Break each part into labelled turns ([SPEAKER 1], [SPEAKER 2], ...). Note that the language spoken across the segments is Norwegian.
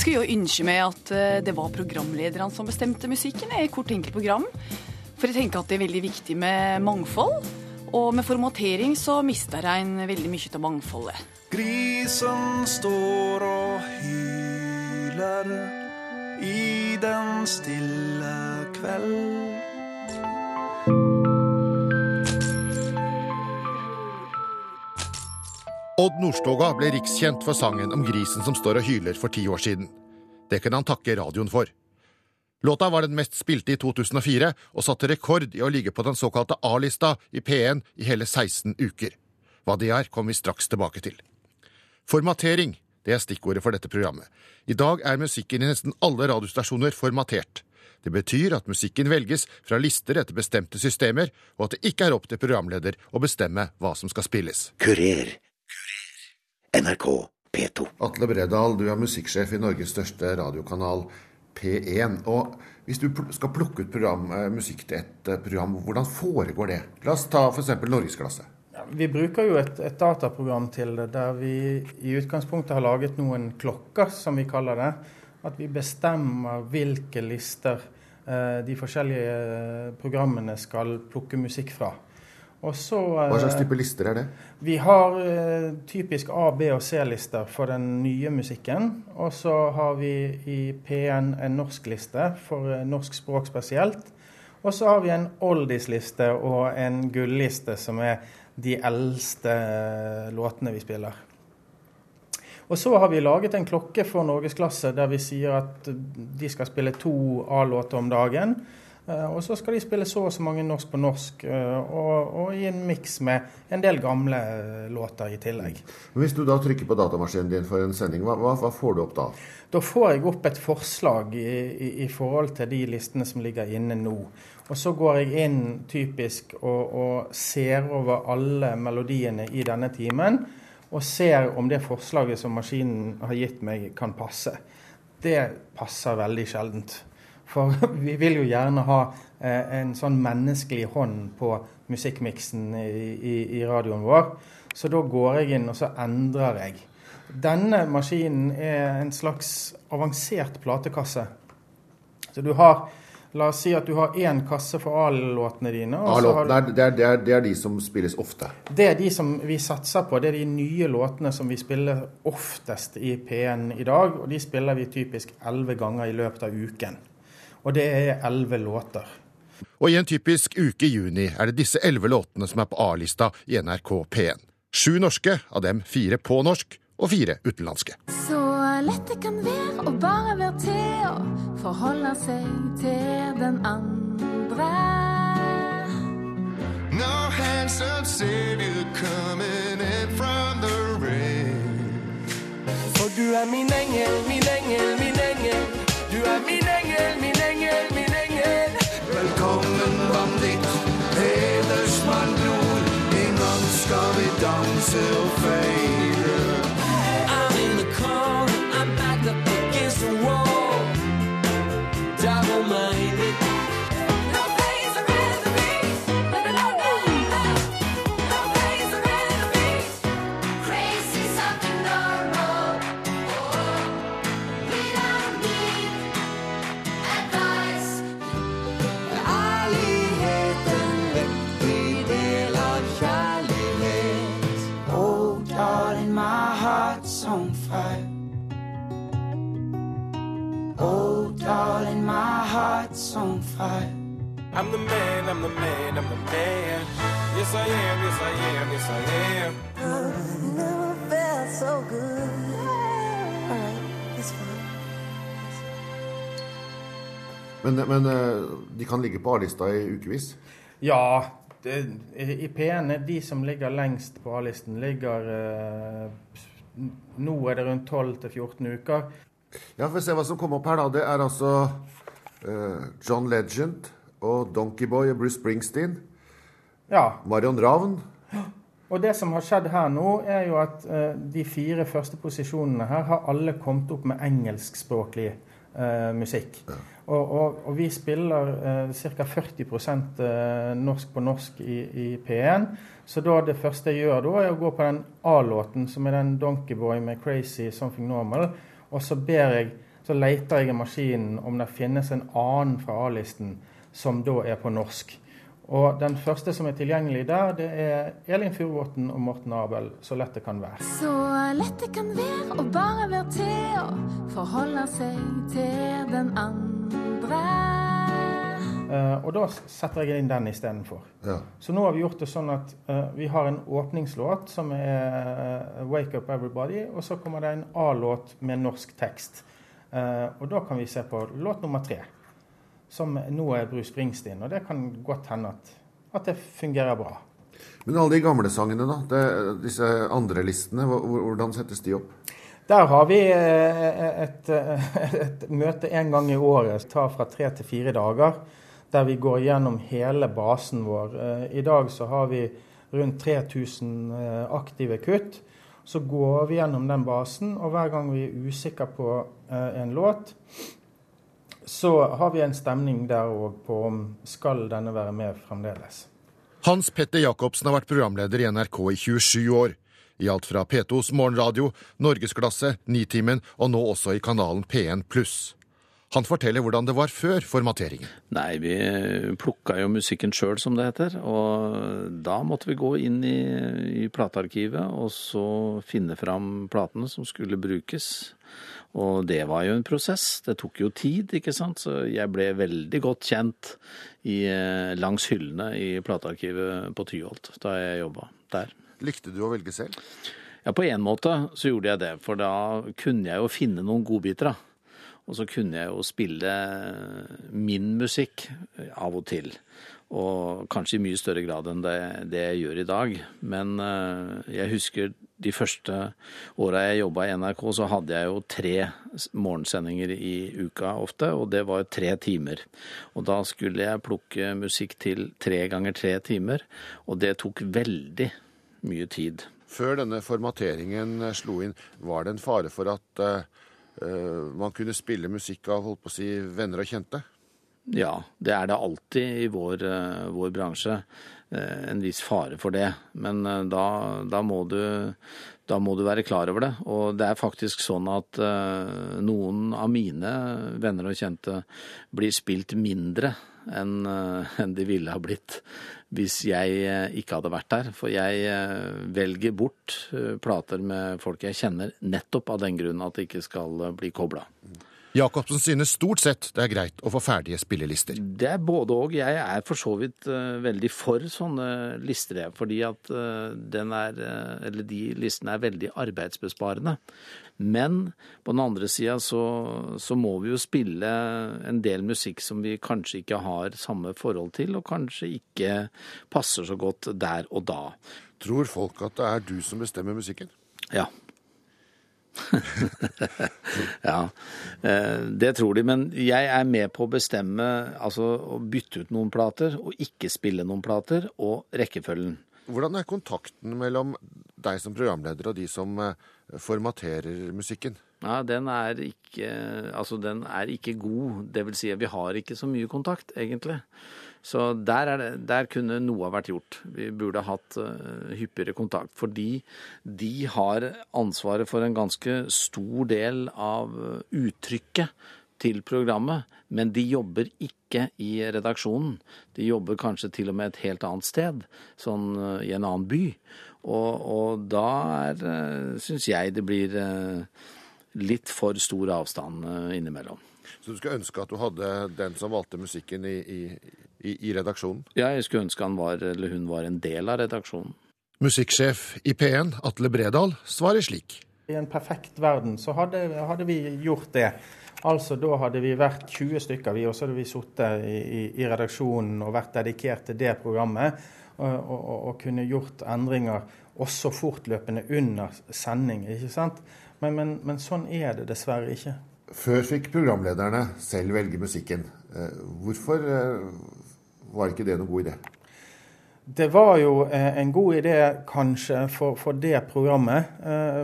[SPEAKER 1] skulle jo ønske meg at eh, det var programlederne som bestemte musikken i hvert enkelt program. For jeg tenker at det er veldig viktig med mangfold. Og med formatering så mister en veldig mye av mangfoldet.
[SPEAKER 2] Grisen står og hyler i den stille kveld.
[SPEAKER 3] Odd Nordstoga ble rikskjent for sangen om grisen som står og hyler for ti år siden. Det kunne han takke radioen for. Låta var den mest spilte i 2004, og satte rekord i å ligge på den såkalte A-lista i P1 i hele 16 uker. Hva det er, kommer vi straks tilbake til. Formatering, det er stikkordet for dette programmet. I dag er musikken i nesten alle radiostasjoner formatert. Det betyr at musikken velges fra lister etter bestemte systemer, og at det ikke er opp til programleder å bestemme hva som skal spilles.
[SPEAKER 4] Kurer. NRK P2.
[SPEAKER 3] Atle Bredal, du er musikksjef i Norges største radiokanal P1. Og hvis du skal plukke ut program, eh, musikk til et eh, program, hvordan foregår det? La oss ta f.eks. Norgesklasse.
[SPEAKER 5] Ja, vi bruker jo et, et, dataprogram til det, der vi i utgangspunktet har laget noen klokker, som vi kaller det. At vi bestemmer hvilke lister eh, de forskjellige eh, programmene skal plukke musikk fra.
[SPEAKER 3] Så, Hva slags type lister er det?
[SPEAKER 5] Vi har eh, typisk A-, B- og C-lister for den nye musikken. Og så har vi i P1 en norskliste for eh, norsk språk spesielt. Og så har vi en oldies-liste og en gulliste, som er de eldste eh, låtene vi spiller. Og så har vi laget en klokke for norgesklasse der vi sier at de skal spille to A-låter om dagen. Eh, og så skal de spille så og så mange norsk på norsk, eh, og, og i en miks med en del gamle eh, låter i tillegg.
[SPEAKER 3] Hvis du da trykker på datamaskinen din for en sending, hva, hva får du opp da?
[SPEAKER 5] Da får jeg opp et forslag i, i, i, forhold til de listene som ligger inne nå. Og så går jeg inn typisk og, og ser over alle melodiene i denne timen. Og ser om det forslaget som maskinen har gitt meg, kan passe. Det passer veldig sjeldent. For vi vil jo gjerne ha eh, en sånn menneskelig hånd på musikkmiksen i, i, i, radioen vår. Så da går jeg inn og så endrer jeg. Denne maskinen er en slags avansert platekasse. Så du har La oss si at du har én kasse for A-låtene dine.
[SPEAKER 3] A-låtene, det, det, det, er de som spilles ofte?
[SPEAKER 5] Det er de som vi satser på. Det er de nye låtene som vi spiller oftest i P1 i dag. Og de spiller vi typisk elleve ganger i løpet av uken. Og det er elleve låter.
[SPEAKER 3] Og i en typisk uke i juni er det disse elleve låtene som er på A-lista i NRK P1. Sju norske, av dem fire på norsk og fire utenlandske.
[SPEAKER 6] Så lett det kan være å bare være til og forholde seg til den andre.
[SPEAKER 2] No Hansen ser you coming in from the rain. For du er min engel, min engel,
[SPEAKER 7] silver. I'm the man, I'm the man, I'm the man. Yes, I am, yes, I am, yes, I am. Oh, never felt so good.
[SPEAKER 3] Men, men eh, de kan ligge på A-lista i ukevis?
[SPEAKER 5] Ja. Det, I P1 er de som ligger lengst på A-listen, ligger eh, Nå er det rundt 12-14 uker.
[SPEAKER 3] Ja, for å se hva som kommer opp her, da. Det er altså Eh, John Legend og Donkeyboy og Bruce Springsteen.
[SPEAKER 5] Ja.
[SPEAKER 3] Marion Ravn.
[SPEAKER 5] Og det som har skjedd her nå, er jo at uh, de fire første posisjonene her har alle kommet opp med engelskspråklig uh, musikk. Ja. Og, og, og, vi spiller uh, ca. 40 uh, norsk på norsk i, i, P1. Så da det første jeg gjør da, er å gå på den A-låten, som er den Donkeyboy med 'Crazy Something Normal', og så ber jeg så leter jeg i maskinen om det finnes en annen fra A-listen som da er på norsk. Og den første som er tilgjengelig der, det er Elin Furubotn og Morten Abel, 'Så lett det kan være'.
[SPEAKER 6] Så lett det kan være å bare være til og forholde seg til den andre.
[SPEAKER 5] Uh, og da setter jeg inn den istedenfor.
[SPEAKER 3] Ja.
[SPEAKER 5] Så nå har vi gjort det sånn at uh, vi har en åpningslåt som er eh, 'Wake Up Everybody', og så kommer det en A-låt med norsk tekst. Uh, og da kan vi se på låt nummer tre, som nå er Bruce Springsteen. Og det kan godt hende at, at det fungerer bra.
[SPEAKER 3] Men alle de gamle sangene, da? Det, disse andre listene, hvor- hvor- hvordan settes de opp?
[SPEAKER 5] Der har vi eh, et, eh, et møte en gang i året, tar fra tre til fire dager, der vi går gjennom hele basen vår. Eh, I dag så har vi rundt 3000 eh, aktive kutt. Så går vi gjennom den basen, og hver gang vi er usikre på en låt, så har vi en stemning der òg på om skal denne være med fremdeles.
[SPEAKER 3] Hans Petter Jacobsen har vært programleder i NRK i 27 år. I alt fra P2s morgenradio, Norgesklasse, Nitimen og nå også i kanalen P1 pluss. Han forteller hvordan det var før formateringen.
[SPEAKER 8] Nei, vi plukka jo musikken sjøl, som det heter. Og da måtte vi gå inn i, i platearkivet og så finne fram platene som skulle brukes. Og det var jo en prosess. Det tok jo tid, ikke sant. Så jeg ble veldig godt kjent i, eh, langs hyllene i platearkivet på Tyholt da jeg jobba der.
[SPEAKER 3] Likte du å velge selv?
[SPEAKER 8] Ja, på en måte så gjorde jeg det, for da kunne jeg jo finne noen godbiter, da. Og så kunne jeg jo spille min musikk av og til. Og kanskje i mye større grad enn det, det jeg gjør i dag. Men eh, jeg husker de første åra jeg jobba i NRK, så hadde jeg jo tre morgensendinger i uka ofte, og det var tre timer. Og da skulle jeg plukke musikk til tre ganger tre timer, og det tok veldig mye tid.
[SPEAKER 3] Før denne formateringen slo inn, var det en fare for at eh, man kunne spille musikk av holdt på å si, venner og kjente?
[SPEAKER 8] Ja, det er det alltid i vår, uh, vår bransje. Eh, En viss fare for det. Men eh, da, da, må du, da må du være klar over det. Og det er faktisk sånn at eh, noen av mine venner og kjente blir spilt mindre enn de ville ha blitt hvis jeg ikke hadde vært der. For jeg velger bort plater med folk jeg kjenner nettopp av den grunn at det ikke skal bli kobla.
[SPEAKER 3] Jacobsen synes stort sett det er greit å få ferdige spillelister.
[SPEAKER 8] Det er både og. Jeg er for så vidt uh, veldig for sånne lister, jeg, fordi at uh, den er, uh, eller de listene er veldig arbeidsbesparende. Men på den andre sida så, så må vi jo spille en del musikk som vi kanskje ikke har samme forhold til, og kanskje ikke passer så godt der og da.
[SPEAKER 3] Tror folk at det er du som bestemmer musikken?
[SPEAKER 8] Ja. ja, eh, det tror de. Men jeg er med på å bestemme, altså å bytte ut noen plater, og ikke spille noen plater, og rekkefølgen.
[SPEAKER 3] Hvordan er kontakten mellom deg som programleder og de som eh, formaterer musikken?
[SPEAKER 8] Ja, den er ikke, altså den er ikke god. Det vil si, vi har ikke så mye kontakt, egentlig. Så der, er det, der kunne noe ha vært gjort. Vi burde hatt uh, hyppigere kontakt. Fordi de har ansvaret for en ganske stor del av eh, uttrykket til programmet, men de jobber ikke i redaksjonen. De jobber kanskje til og med et helt annet sted, sånn eh, i en annen by. Og, og da er, syns jeg det blir litt for stor avstand innimellom.
[SPEAKER 3] Så du skulle ønske at du hadde den som valgte musikken i, i, i, i redaksjonen?
[SPEAKER 8] Ja, jeg skulle ønske han var, eller hun var en del av redaksjonen.
[SPEAKER 3] Musikksjef i P1, Atle Bredal, svarer slik.
[SPEAKER 5] I en perfekt verden så hadde, hadde vi gjort det. Altså Da hadde vi vært 20 stykker, vi, og så hadde vi sittet i, i, i redaksjonen og vært dedikert til det programmet. Og, og, og, og kunne gjort endringer også fortløpende under sending. ikke sant? Men, men, men sånn er det dessverre ikke.
[SPEAKER 3] Før fikk programlederne selv velge musikken. Eh, Hvorfor eh, var ikke det noen god idé?
[SPEAKER 5] Det var jo eh, en god idé kanskje for, for det programmet,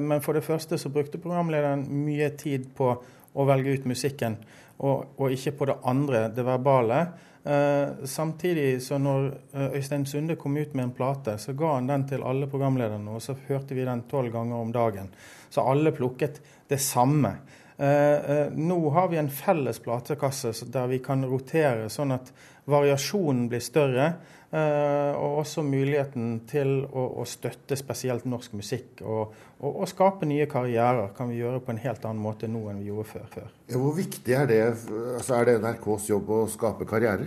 [SPEAKER 5] men for det første så brukte programlederen mye tid på å velge ut musikken, og, og ikke på det andre, det verbale. Samtidig så når Øystein Sunde kom ut med en plate, så ga han den til alle programlederne, og så hørte vi den tolv ganger om dagen. Så alle plukket det samme. Eh, eh, nå har vi en felles platekasse der vi kan rotere, sånn at variasjonen blir større. eh, og også muligheten til å, støtte spesielt norsk musikk. Og, og, og skape nye karrierer kan vi gjøre på en helt annen måte nå enn vi gjorde før. før.
[SPEAKER 3] Ja, hvor viktig er det? Altså, er det NRKs jobb å skape karrierer?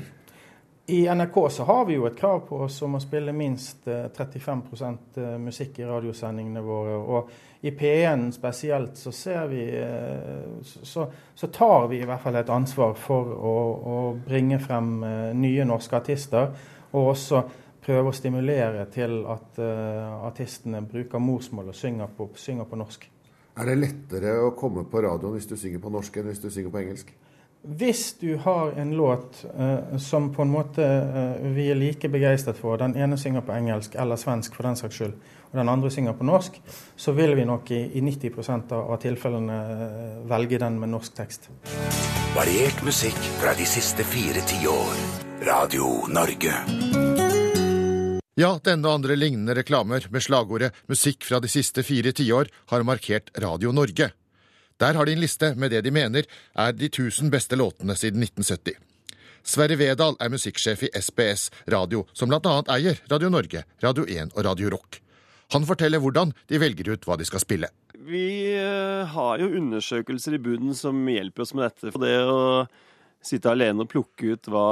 [SPEAKER 5] I NRK så har vi jo et krav på oss om å spille minst eh, 35 eh, musikk i radiosendingene våre. Og i P1 spesielt så ser vi eh, så, så tar vi i hvert fall et ansvar for å, å bringe frem eh, nye norske artister. Og også prøve å stimulere til at eh, artistene bruker morsmål og synger på, synger på norsk.
[SPEAKER 3] Er det lettere å komme på radioen hvis du synger på norsk enn hvis du synger på engelsk?
[SPEAKER 5] Hvis du har en låt uh, som på en måte uh, vi er like begeistret for, den ene synger på engelsk eller svensk for den saks skyld, og den andre synger på norsk, så vil vi nok i, i 90 av, av tilfellene uh, velge den med norsk tekst.
[SPEAKER 4] Variert musikk fra de siste fire tiår. Radio Norge.
[SPEAKER 3] Ja, denne og andre lignende reklamer med slagordet 'Musikk fra de siste fire tiår' har markert Radio Norge. Der har de en liste med det de mener er de tusen beste låtene siden 1970. Sverre Vedal er musikksjef i SBS Radio, som annet eier Radio Norge, Radio 1 og Radio Rock. Han forteller hvordan de velger ut hva de skal spille.
[SPEAKER 9] Vi eh, har jo undersøkelser i bunnen som hjelper oss med dette. For det å sitte alene og plukke ut hva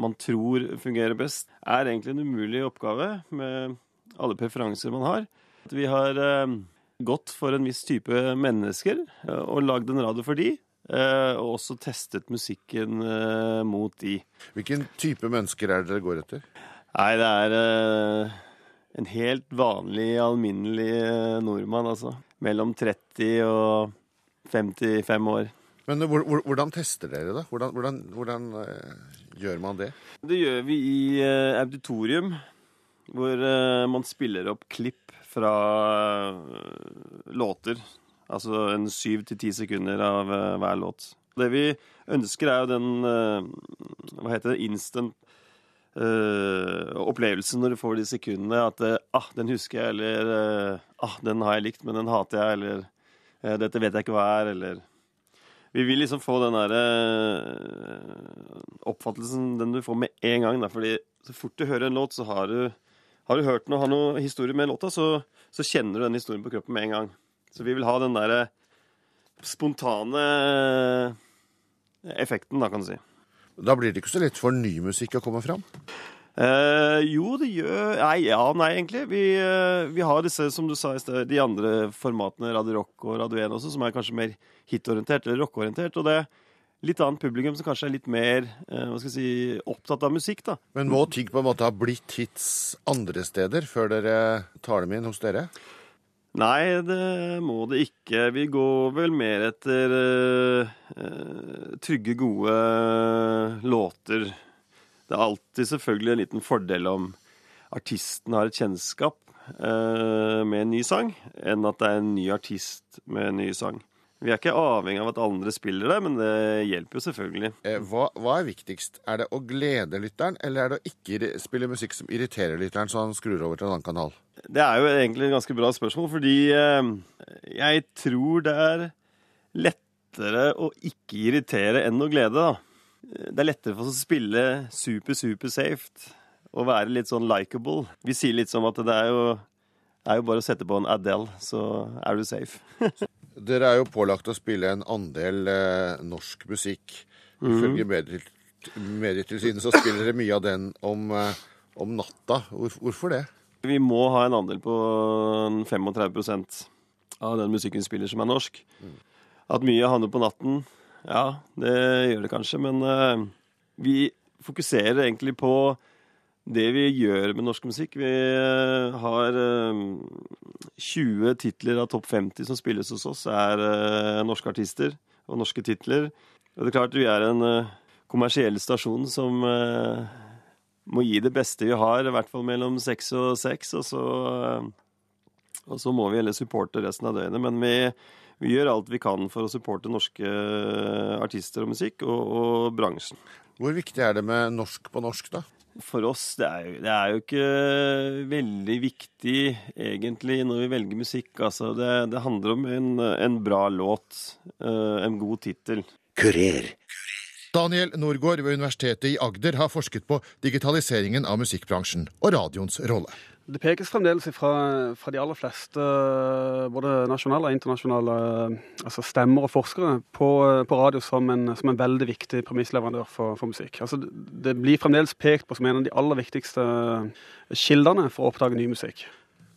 [SPEAKER 9] man tror fungerer best, er egentlig en umulig oppgave med alle preferanser man har. Vi har gått for en viss type mennesker eh, og lagd en radio for de. eh, Og også testet musikken eh, mot de.
[SPEAKER 3] Hvilken type mennesker er det dere går etter?
[SPEAKER 9] Nei, det er en helt vanlig, alminnelig nordmann, altså. Mellom 30 og 55 år.
[SPEAKER 3] Men hvor, hvor, hvordan tester dere det? Hvordan, hvordan, hvordan gjør man det?
[SPEAKER 9] Det gjør vi i auditorium, hvor uh, man spiller opp klipp fra uh, låter. Altså en syv til ti sekunder av uh, hver låt. Det vi ønsker, er jo den Hva heter det? Instant opplevelsen når du får de sekundene. At ah, den husker jeg, eller ah, den har jeg likt, men den hater jeg, eller dette vet jeg ikke hva er, eller vi vil liksom få den derre oppfattelsen den du får med en gang. Da. Fordi så fort du hører en låt, så har du, har du hørt noe, har noe historie med låta, så, så kjenner du den historien på kroppen med en gang. Så vi vil ha den derre spontane effekten, da, kan du si.
[SPEAKER 3] Da blir det ikke så lett for ny musikk å komme fram?
[SPEAKER 9] Eh, jo, det gjør Nei, ja, nei, egentlig. Vi, eh, vi har disse, som du sa i sted, de andre formatene, Radio Rock og Radio 1 også, som er kanskje mer hitorientert eller rockeorientert. Og det litt annet publikum som kanskje er litt mer eh, hva skal jeg si, opptatt av musikk, da.
[SPEAKER 3] Men må Tygg på en måte ha blitt hits andre steder før dere tar dem inn hos dere?
[SPEAKER 9] Nei, det må det ikke. Vi går vel mer etter eh, eh, trygge, gode låter. Det er alltid selvfølgelig en liten fordel om artisten har et kjennskap uh, med en ny sang, enn at det er en ny artist med en ny sang. Vi er ikke avhengig av at andre spiller det, men det hjelper jo selvfølgelig.
[SPEAKER 3] Eh, Hva, hva er viktigst? Er det å glede lytteren, eller er det å ikke spille musikk som irriterer lytteren, så han skrur over til en annen kanal?
[SPEAKER 9] Det er jo egentlig et ganske bra spørsmål, fordi eh, jeg tror det er lettere å ikke irritere enn å glede, da. Det er lettere for oss å spille super, super safe og være litt sånn likeable. Vi sier litt som at det er jo, er jo bare å sette på en Adele, så er du safe.
[SPEAKER 3] Dere er jo pålagt å spille en andel eh, norsk musikk. Ifølge Medietil- Medietilsynet så spiller dere mye av den om, eh, om natta. Hvor, hvorfor det?
[SPEAKER 9] Vi må ha en andel på 35% av den musikken vi spiller som er norsk. At mye handler på natten, ja, det gjør det kanskje, men eh, vi fokuserer egentlig på det vi gjør med norsk musikk. Vi eh, har eh, 20 titler av topp 50 som spilles hos oss, er eh, norske artister og norske titler. Og det er klart vi er en eh, kommersiell stasjon som eh, må gi det beste vi har, i hvert fall mellom seks og seks. Og så, eh, og så må vi heller supporte resten av døgnet. Men vi, vi gjør alt vi kan for å supporte norske artister og musikk, og, og bransjen.
[SPEAKER 3] Hvor viktig er det med norsk på norsk, da?
[SPEAKER 9] For oss, det er, jo, det er jo ikke veldig viktig egentlig når vi velger musikk. Altså, det, det handler om en, en bra låt, eh, en god tittel.
[SPEAKER 4] Kurer.
[SPEAKER 3] Daniel Norgård ved Universitetet i Agder har forsket på digitaliseringen av musikkbransjen og radioens rolle.
[SPEAKER 10] Det pekes fremdeles fra, fra de aller fleste, både nasjonale og internasjonale altså stemmer og forskere, på, på radio som en, som en, veldig viktig premissleverandør for, for musikk. Altså, det blir fremdeles pekt på som en av de aller viktigste kildene for å oppdage ny musikk.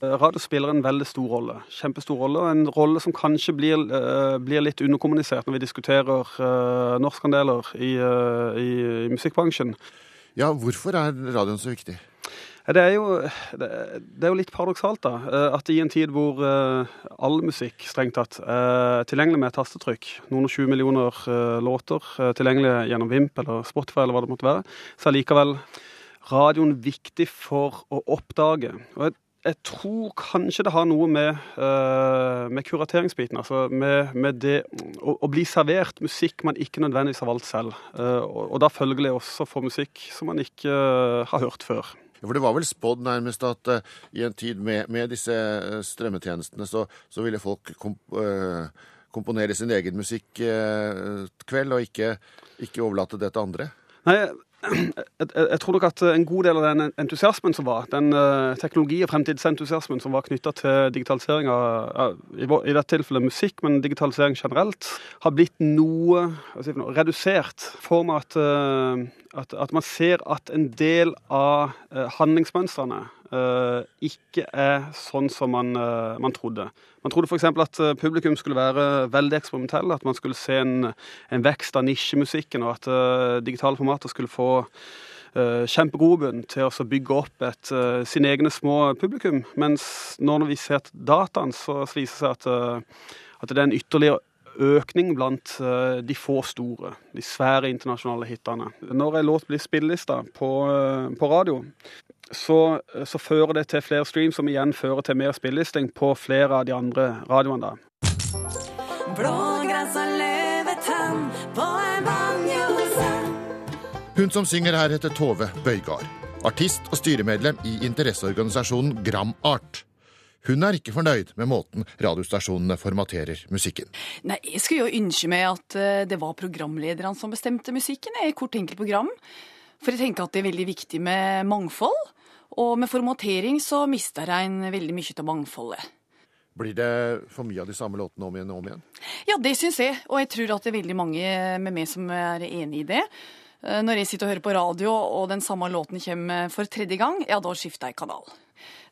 [SPEAKER 10] Radio spiller en veldig stor rolle. Kjempestor rolle. En rolle som kanskje blir, blir litt underkommunisert når vi diskuterer uh, norskandeler i, uh, i, i musikkbransjen.
[SPEAKER 3] Ja, hvorfor er radioen så viktig?
[SPEAKER 10] Det er, jo, det er jo litt paradoksalt, da. At i en tid hvor all musikk strengt tatt er tilgjengelig med tastetrykk, noen og 20 millioner låter tilgjengelig gjennom Vimp eller Spotify eller hva det måtte være, så er likevel radioen viktig for å oppdage. Og jeg, jeg tror kanskje det har noe med, med kurateringsbiten, altså med, med det å, å, bli servert musikk man ikke nødvendigvis har valgt selv. Og, og da følgelig også for musikk som man ikke har hørt før.
[SPEAKER 3] For Det var vel spådd nærmest at uh, i en tid med, med disse strømmetjenestene, så, så ville folk komp uh, komponere sin egen musikk-kveld, uh, og ikke, ikke, overlate det til andre?
[SPEAKER 10] Nei, jeg, jeg, tror nok at en god del av den entusiasmen som var, den teknologi- og fremtidsentusiasmen som var knytta til digitalisering av, i, i, dette tilfellet musikk, men digitalisering generelt, har blitt noe, si noe redusert. For meg at at, at, man ser at en del av uh, handlingsmønstrene uh, ikke er sånn som man, uh, man trodde. Man trodde f.eks. at publikum skulle være veldig eksperimentelle, at man skulle se en, en vekst av nisjemusikken, og at digitale formater skulle få kjempegrobunn til å bygge opp et, sine egne små publikum. Mens når vi ser dataen, så viser det seg at, at det er en ytterligere økning blant de få store, de svære internasjonale hitene. Når en låt blir spillelista på, på radio, så, så, fører det til flere streams, som igjen fører til mer spillelisting på flere av de andre radioene.
[SPEAKER 3] Hun som synger her, heter Tove Bøygard. Artist og styremedlem i interesseorganisasjonen Gram Art. Hun er ikke fornøyd med måten radiostasjonene formaterer musikken.
[SPEAKER 1] Nei, Jeg skulle jo ønske meg at eh, det var programlederne som bestemte musikken i hvert enkelt program. For jeg tenker at det er veldig viktig med mangfold. Og med formatering så mister en veldig mye av mangfoldet.
[SPEAKER 3] Blir det for mye av de samme låtene om igjen og om igjen?
[SPEAKER 1] Ja, det syns jeg. Og jeg tror at det er veldig mange med meg som er enig i det. Eh, når jeg sitter og hører på radio, og den samme låten kommer for tredje gang, ja, da skifter jeg kanal.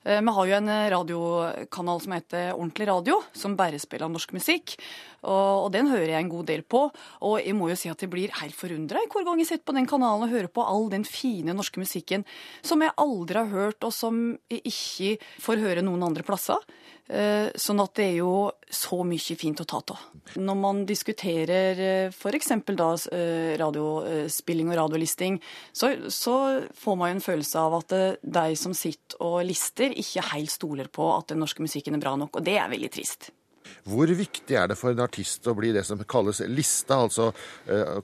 [SPEAKER 1] Eh, vi har jo en eh, radiokanal som heter Ordentlig radio, som bare spiller norsk musikk. Og, den hører jeg en god del på. Og jeg må jo si at jeg blir helt forundra hver gang jeg sitter på den kanalen og hører på all den fine norske musikken som jeg aldri har hørt, og som jeg ikke får høre noen andre plasser. Eh, sånn at det er jo så mye fint å ta av. Når man diskuterer f.eks. da radiospilling og radiolisting, så, så, får man jo en følelse av at de som sitter og lister, ikke helt stoler på at den norske musikken er bra nok, og det er veldig trist.
[SPEAKER 3] Hvor viktig er det for en artist å bli det som kalles lista, altså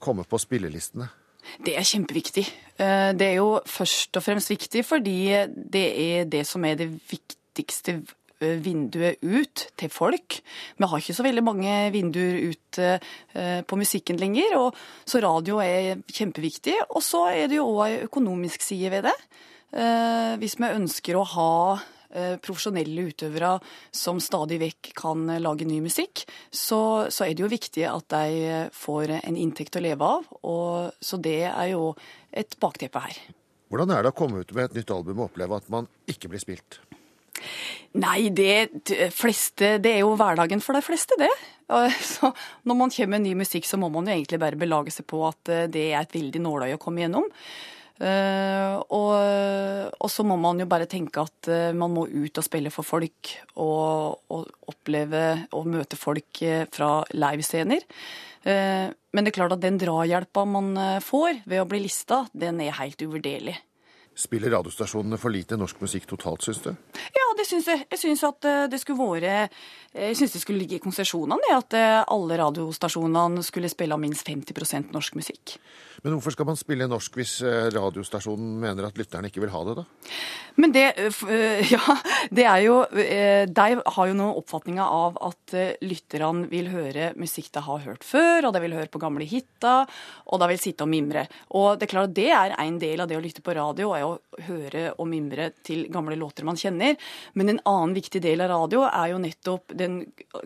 [SPEAKER 3] komme på spillelistene?
[SPEAKER 1] Det er kjempeviktig. Det er jo først og fremst viktig fordi det er det som er det viktigste eh, vinduet ut til folk. Vi har ikke så veldig mange vinduer ut på musikken lenger, og så radio er kjempeviktig. Og så er det jo òg ei økonomisk side ved det. Eh, hvis vi ønsker å ha eh, profesjonelle utøvere som stadig vekk kan lage ny musikk, så, så, er det jo viktig at de får en inntekt å leve av. Og, så det er jo et bakteppe her.
[SPEAKER 3] Hvordan er det å komme ut med et nytt album og oppleve at man ikke blir spilt?
[SPEAKER 1] Nei, det, fleste, det er jo hverdagen for de fleste, det. Så når man kommer med ny musikk, så må man jo egentlig bare belage seg på at eh, det er et veldig nåløye å komme gjennom. Uh, og, og, så må man jo bare tenke at uh, man må ut og spille for folk og, og oppleve og møte folk fra livescener. men det er klart at den drahjelpa man får ved å bli lista, den er helt uvurderlig.
[SPEAKER 3] Spiller radiostasjonene for lite norsk musikk totalt, syns du?
[SPEAKER 1] Syns jeg. Jeg syns at eh, det skulle være Jeg syns det skulle ligge i konsesjonene det at eh, alle radiostasjonene skulle spille av minst 50% norsk musikk.
[SPEAKER 3] Men hvorfor skal man spille norsk hvis eh, radiostasjonen mener at lytterne ikke vil ha det, da?
[SPEAKER 1] Men det eh, eh, Ja, det er jo eh, De har jo noen oppfatninger av at eh, lytterne vil høre musikk de har hørt før, og de vil høre på gamle hiter, og de vil sitte og mimre. Og det er klart at det er en del av det å lytte på radio, er å høre og mimre til gamle låter man kjenner. Men en annen viktig del av radio er jo nettopp den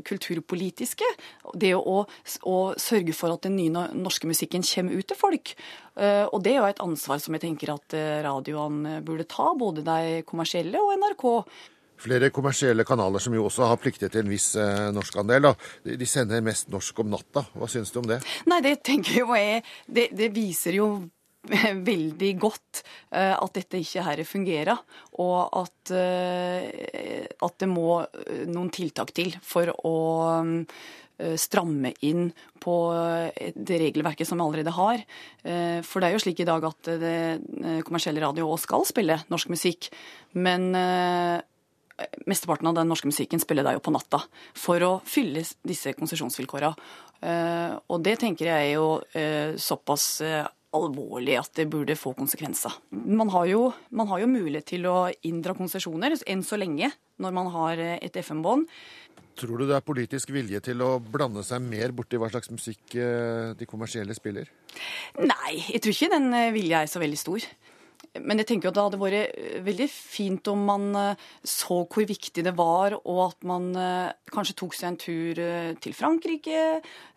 [SPEAKER 1] kulturpolitiske. Det å, å sørge for at den nye norske musikken kommer ut til folk. Eh, Og det er jo et ansvar som jeg tenker at eh, radioene burde ta, både de kommersielle og NRK.
[SPEAKER 3] Flere kommersielle kanaler som jo også har plikter til en viss eh, norskandel, da. De sender mest norsk om natta. Hva syns du om det?
[SPEAKER 1] Nei, det tenker jo jeg, Det, det viser jo veldig godt eh, at dette ikke her fungerer, og at, eh, at det må eh, noen tiltak til for å stramme inn på det regelverket som vi allerede har. For det er jo slik i dag at kommersielle radio også skal spille norsk musikk, men Mesteparten av den norske musikken spiller de jo på natta for å fylle disse konsesjonsvilkåra. Og det tenker jeg er jo såpass alvorlig at det burde få konsekvenser. Man har jo, man har jo mulighet til å inndra konsesjoner enn så lenge når man har eh, et FM-bånd.
[SPEAKER 3] Tror du det er politisk vilje til å blande seg mer borti hva slags musikk eh, de kommersielle spiller?
[SPEAKER 1] Nei, jeg tror ikke den eh, vilja er så veldig stor. Men jeg tenker jo at det hadde vært eh, veldig fint om man eh, så hvor viktig det var, og at man eh, kanskje tok seg en tur til Frankrike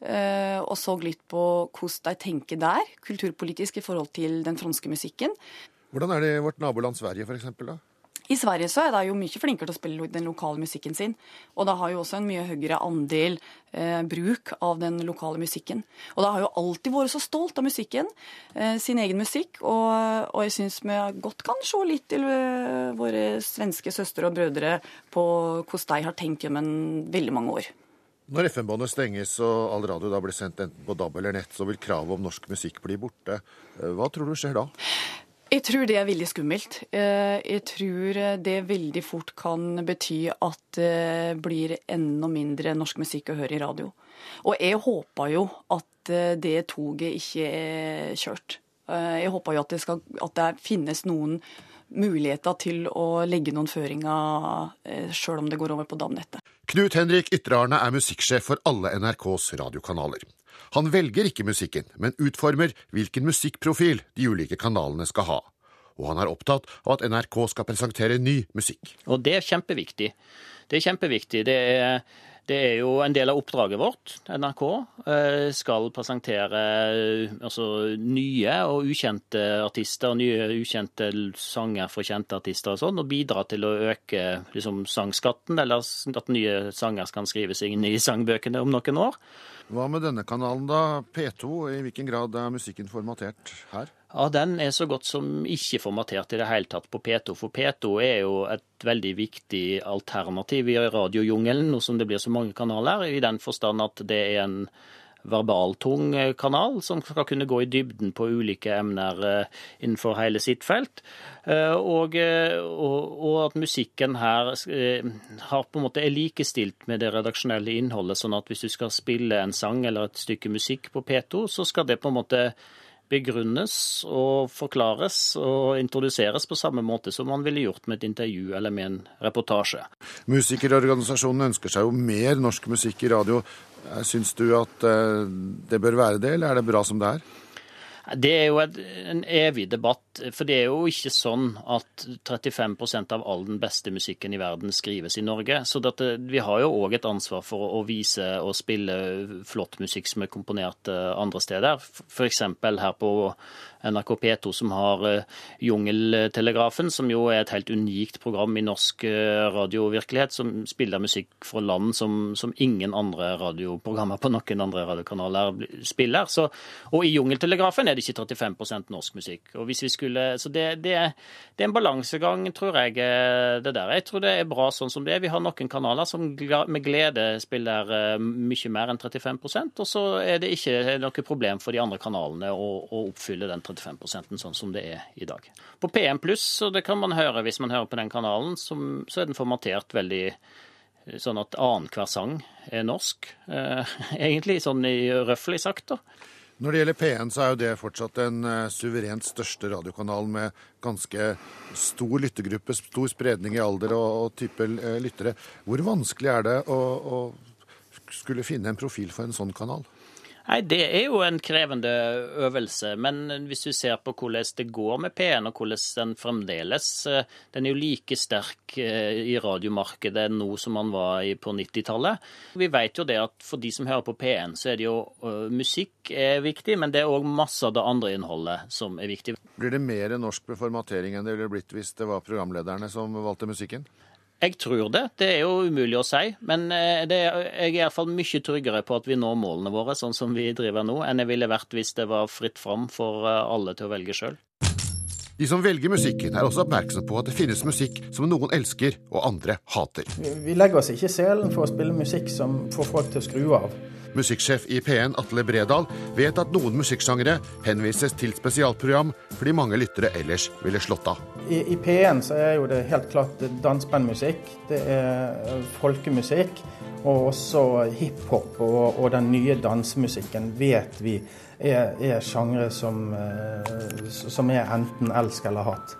[SPEAKER 1] og så litt på hvordan de tenker der, kulturpolitisk i forhold til den franske musikken.
[SPEAKER 3] Hvordan er det i vårt naboland Sverige, f.eks.?
[SPEAKER 1] I Sverige så er de jo mye flinkere til å spille den lokale musikken sin. Og de har jo også en mye høyere andel eh, bruk av den lokale musikken. Og de har jo alltid vært så stolt av musikken, eh, sin egen musikk. Og, og jeg syns vi godt kan se litt til eh, våre svenske søstre og brødre på hvordan de har tenkt gjennom veldig mange år.
[SPEAKER 3] Når FM-båndet stenges og all radio da blir sendt enten på DAB eller nett, så vil kravet om norsk musikk bli borte. Eh, Hva tror du skjer da?
[SPEAKER 1] Jeg tror det er veldig skummelt. Eh, Jeg tror det veldig fort kan bety at det blir enda mindre norsk musikk å høre i radio. Og jeg håper jo at eh, det toget ikke er kjørt. Eh, Jeg håper jo at det, skal, at det finnes noen muligheter til å legge noen føringer eh, sjøl om det går over på DAB-nettet.
[SPEAKER 3] Knut Henrik Ytre-Arne er musikksjef for alle NRKs radiokanaler. Han velger ikke musikken, men utformer hvilken musikkprofil de ulike kanalene skal ha. Og han er opptatt av at NRK skal presentere ny musikk.
[SPEAKER 11] Og det er kjempeviktig. Det er kjempeviktig. Det er, det er jo en del av oppdraget vårt. NRK eh, skal presentere eh, altså, nye og ukjente artister, nye ukjente sanger fra kjente artister og sånn, og bidra til å øke liksom, sangskatten, eller at nye sanger kan skrives inn i sangbøkene om noen år.
[SPEAKER 3] Hva med denne kanalen, da? P2, i hvilken grad er musikken formatert her?
[SPEAKER 11] Ja, Den er så godt som ikke formatert i det hele tatt på P2. For P2 er jo et veldig viktig alternativ i radiojungelen, nå som det blir så mange kanaler, i den forstand at det er en verbaltung kanal som skal kunne gå i dybden på ulike emner eh, innenfor hele sitt felt. Eh, Og, eh, og, og at musikken her eh, har på en måte er likestilt med det redaksjonelle innholdet, sånn at hvis du skal spille en sang eller et stykke musikk på P2, så skal det på en måte begrunnes og forklares og introduseres på samme måte som man ville gjort med et intervju eller med en reportasje.
[SPEAKER 3] Musikerorganisasjonen ønsker seg jo mer norsk musikk i radio. Eh, Syns du at eh, det bør være det, eller er det bra som det er?
[SPEAKER 11] Det er jo et, en evig debatt, for det er jo ikke sånn at 35% av all den beste musikken i verden skrives i Norge. Så dette, vi har jo òg et ansvar for å vise og spille flott musikk som er komponert eh, andre steder. F.eks. her på NRK P2 som har eh, Jungeltelegrafen, som jo er et helt unikt program i norsk eh, radiovirkelighet, som spiller musikk fra land som, som ingen andre radioprogrammer på noen andre radiokanaler spiller. Så, og i Jungeltelegrafen er det ikke 35% norsk musikk. Og hvis vi skulle, så det, det, det er en balansegang, tror jeg, eh, det der. Jeg tror det er bra sånn som det er. Vi har noen kanaler som med glede spiller eh, mye mer enn 35% og så er det ikke noe problem for de andre kanalene å, å oppfylle den 35 sånn som det er i dag. På P1 pluss, og det kan man høre hvis man hører på den kanalen, som, så er den formatert veldig sånn at annenhver sang er norsk, eh, egentlig, sånn i røffelig sagt. da.
[SPEAKER 3] Når det gjelder P1, så er jo det fortsatt den uh, suverent største radiokanalen med ganske stor lyttergruppe, stor spredning i alder og, og type uh, lyttere. Hvor vanskelig er det å, å skulle finne en profil for en sånn kanal?
[SPEAKER 11] Nei, Det er jo en krevende øvelse. Men hvis du ser på hvordan det går med P1, og hvordan den fremdeles eh, Den er jo like sterk eh, i radiomarkedet nå som den var på 90-tallet. Vi vet jo det at for de som hører på P1, så er det jo uh, musikk er viktig, men det er òg masse av det andre innholdet som er viktig.
[SPEAKER 3] Blir det mer norsk formatering enn det ville blitt hvis det var programlederne som valgte musikken?
[SPEAKER 11] Jeg tror det. Det er jo umulig å si. Men eh, det, jeg er iallfall mye tryggere på at vi når målene våre sånn som vi driver nå, enn jeg ville vært hvis det var fritt fram for eh, alle til å velge sjøl.
[SPEAKER 3] De som velger musikken, er også oppmerksom på at det finnes musikk som noen elsker og andre hater.
[SPEAKER 5] Vi legger oss ikke i selen for å spille musikk som får folk til å skru av.
[SPEAKER 3] Musikksjef i P1 Atle Bredal vet at noen musikksangere henvises til spesialprogram fordi mange lyttere ellers ville slått av.
[SPEAKER 5] I, i P1 så er jo det helt klart dansebandmusikk, det er folkemusikk. Og også hiphop og, og den nye dansemusikken vet vi er, er sjangre som, som er enten elsk eller hat.